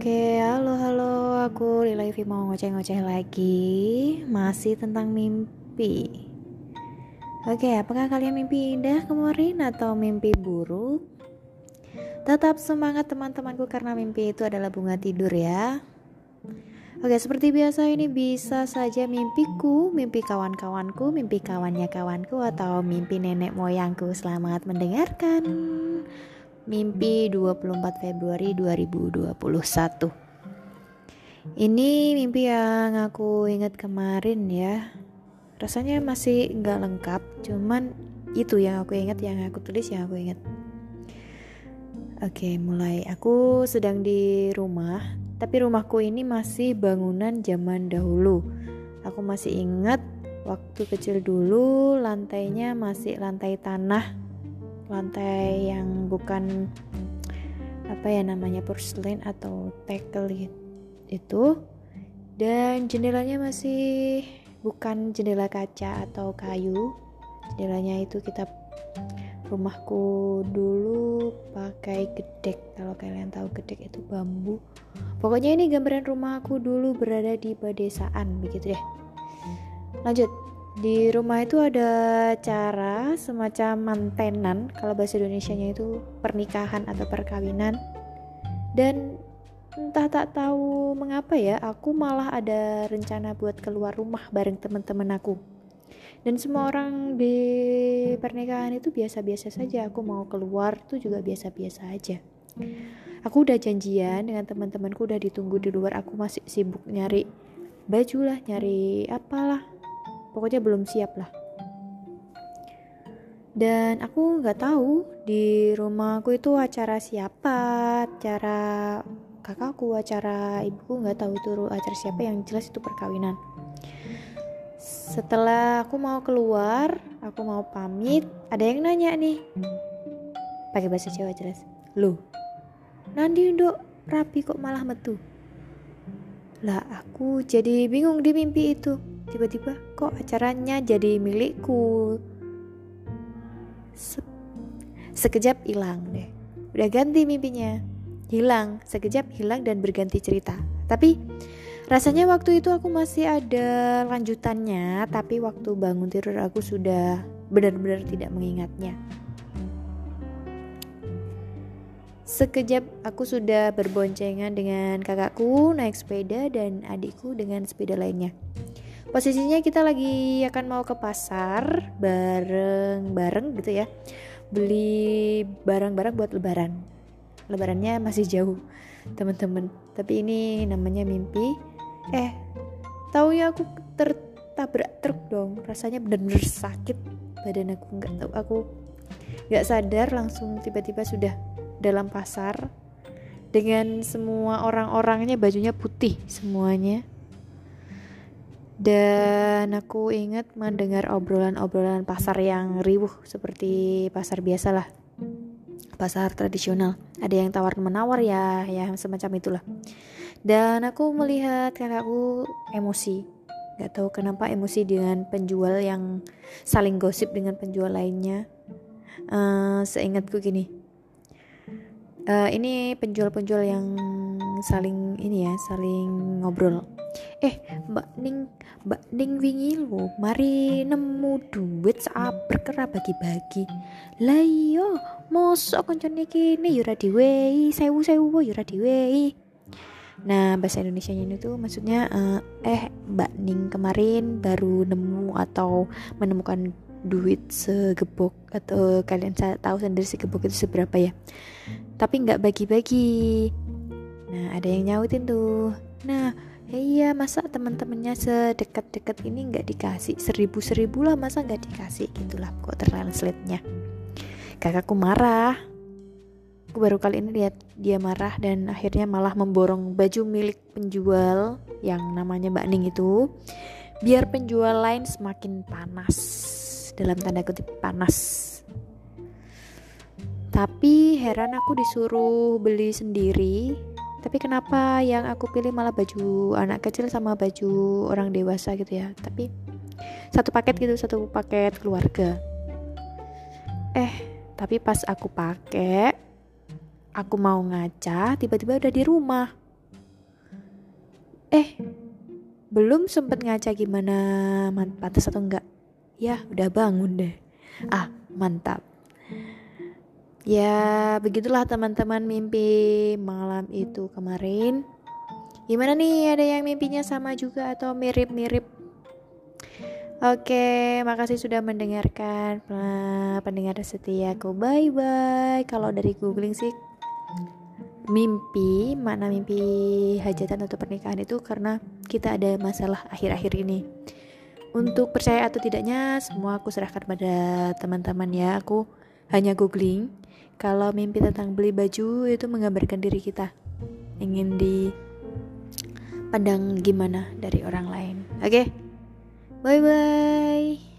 Oke, halo halo, aku Lila mau ngoceh-ngoceh lagi Masih tentang mimpi Oke, apakah kalian mimpi indah kemarin atau mimpi buruk? Tetap semangat teman-temanku karena mimpi itu adalah bunga tidur ya Oke, seperti biasa ini bisa saja mimpiku, mimpi kawan-kawanku, mimpi kawannya kawanku, atau mimpi nenek moyangku. Selamat mendengarkan. Mimpi 24 Februari 2021. Ini mimpi yang aku ingat kemarin ya. Rasanya masih nggak lengkap, cuman itu yang aku ingat, yang aku tulis, yang aku ingat. Oke, mulai. Aku sedang di rumah tapi rumahku ini masih bangunan zaman dahulu. Aku masih ingat waktu kecil dulu lantainya masih lantai tanah, lantai yang bukan apa ya namanya porcelain atau tekel itu. Dan jendelanya masih bukan jendela kaca atau kayu. Jendelanya itu kita rumahku dulu pakai gedek. Kalau kalian tahu gedek itu bambu. Pokoknya ini gambaran rumahku dulu berada di pedesaan begitu deh. Lanjut di rumah itu ada cara semacam mantenan kalau bahasa Indonesia nya itu pernikahan atau perkawinan. Dan entah tak tahu mengapa ya aku malah ada rencana buat keluar rumah bareng teman-teman aku. Dan semua orang di pernikahan itu biasa-biasa saja aku mau keluar tuh juga biasa-biasa aja. Aku udah janjian dengan teman-temanku udah ditunggu di luar aku masih sibuk nyari baju lah nyari apalah pokoknya belum siap lah dan aku nggak tahu di rumahku itu acara siapa acara kakakku acara ibuku nggak tahu itu acara siapa yang jelas itu perkawinan setelah aku mau keluar, aku mau pamit, ada yang nanya nih. Pakai bahasa Jawa jelas. Loh, Nandi nduk rapi kok malah metu? Lah aku jadi bingung di mimpi itu. Tiba-tiba kok acaranya jadi milikku. Se sekejap hilang deh. Udah ganti mimpinya. Hilang, sekejap hilang dan berganti cerita. Tapi Rasanya waktu itu aku masih ada lanjutannya, tapi waktu bangun tidur aku sudah benar-benar tidak mengingatnya. Sekejap aku sudah berboncengan dengan kakakku naik sepeda dan adikku dengan sepeda lainnya. Posisinya kita lagi akan mau ke pasar bareng-bareng gitu ya. Beli barang-barang buat lebaran. Lebarannya masih jauh, teman-teman. Tapi ini namanya mimpi eh tahu ya aku tertabrak truk dong rasanya benar-benar sakit badan aku nggak tahu aku nggak sadar langsung tiba-tiba sudah dalam pasar dengan semua orang-orangnya bajunya putih semuanya dan aku ingat mendengar obrolan-obrolan pasar yang riuh seperti pasar biasa lah pasar tradisional. Ada yang tawar menawar ya ya semacam itulah. Dan aku melihat kakakku emosi. Gak tahu kenapa emosi dengan penjual yang saling gosip dengan penjual lainnya. Uh, Seingatku gini. Uh, Ini penjual-penjual yang saling ini ya saling ngobrol. Eh mbak ning mbak ning wingi lo mari nemu duit sabar kera bagi-bagi. Lah iya mosok koncone kene yura diwehi sewu sewu yura diwehi. Nah bahasa Indonesia ini tuh maksudnya uh, eh Mbak Ning kemarin baru nemu atau menemukan duit segebok atau kalian tahu sendiri segebok itu seberapa ya? Tapi nggak bagi-bagi nah ada yang nyautin tuh. Nah iya masa teman-temannya sedekat-dekat ini nggak dikasih? Seribu-seribu lah masa nggak dikasih? Gitulah kok translate nya kakakku marah. Aku baru kali ini lihat dia marah dan akhirnya malah memborong baju milik penjual yang namanya Mbak Ning itu. Biar penjual lain semakin panas. Dalam tanda kutip panas. Tapi heran aku disuruh beli sendiri. Tapi kenapa yang aku pilih malah baju anak kecil sama baju orang dewasa gitu ya? Tapi satu paket gitu, satu paket keluarga. Eh, tapi pas aku pakai aku mau ngaca tiba-tiba udah di rumah Eh, belum sempet ngaca gimana pantas atau enggak. Ya, udah bangun deh. Ah, mantap. Ya, begitulah teman-teman mimpi malam itu kemarin. Gimana nih, ada yang mimpinya sama juga atau mirip-mirip? Oke, makasih sudah mendengarkan pendengar setiaku. Bye bye. Kalau dari googling sih mimpi, mana mimpi hajatan atau pernikahan itu karena kita ada masalah akhir-akhir ini. Untuk percaya atau tidaknya, semua aku serahkan pada teman-teman ya. Aku hanya googling kalau mimpi tentang beli baju itu menggambarkan diri kita ingin dipandang gimana dari orang lain. Oke. Okay? Bye bye.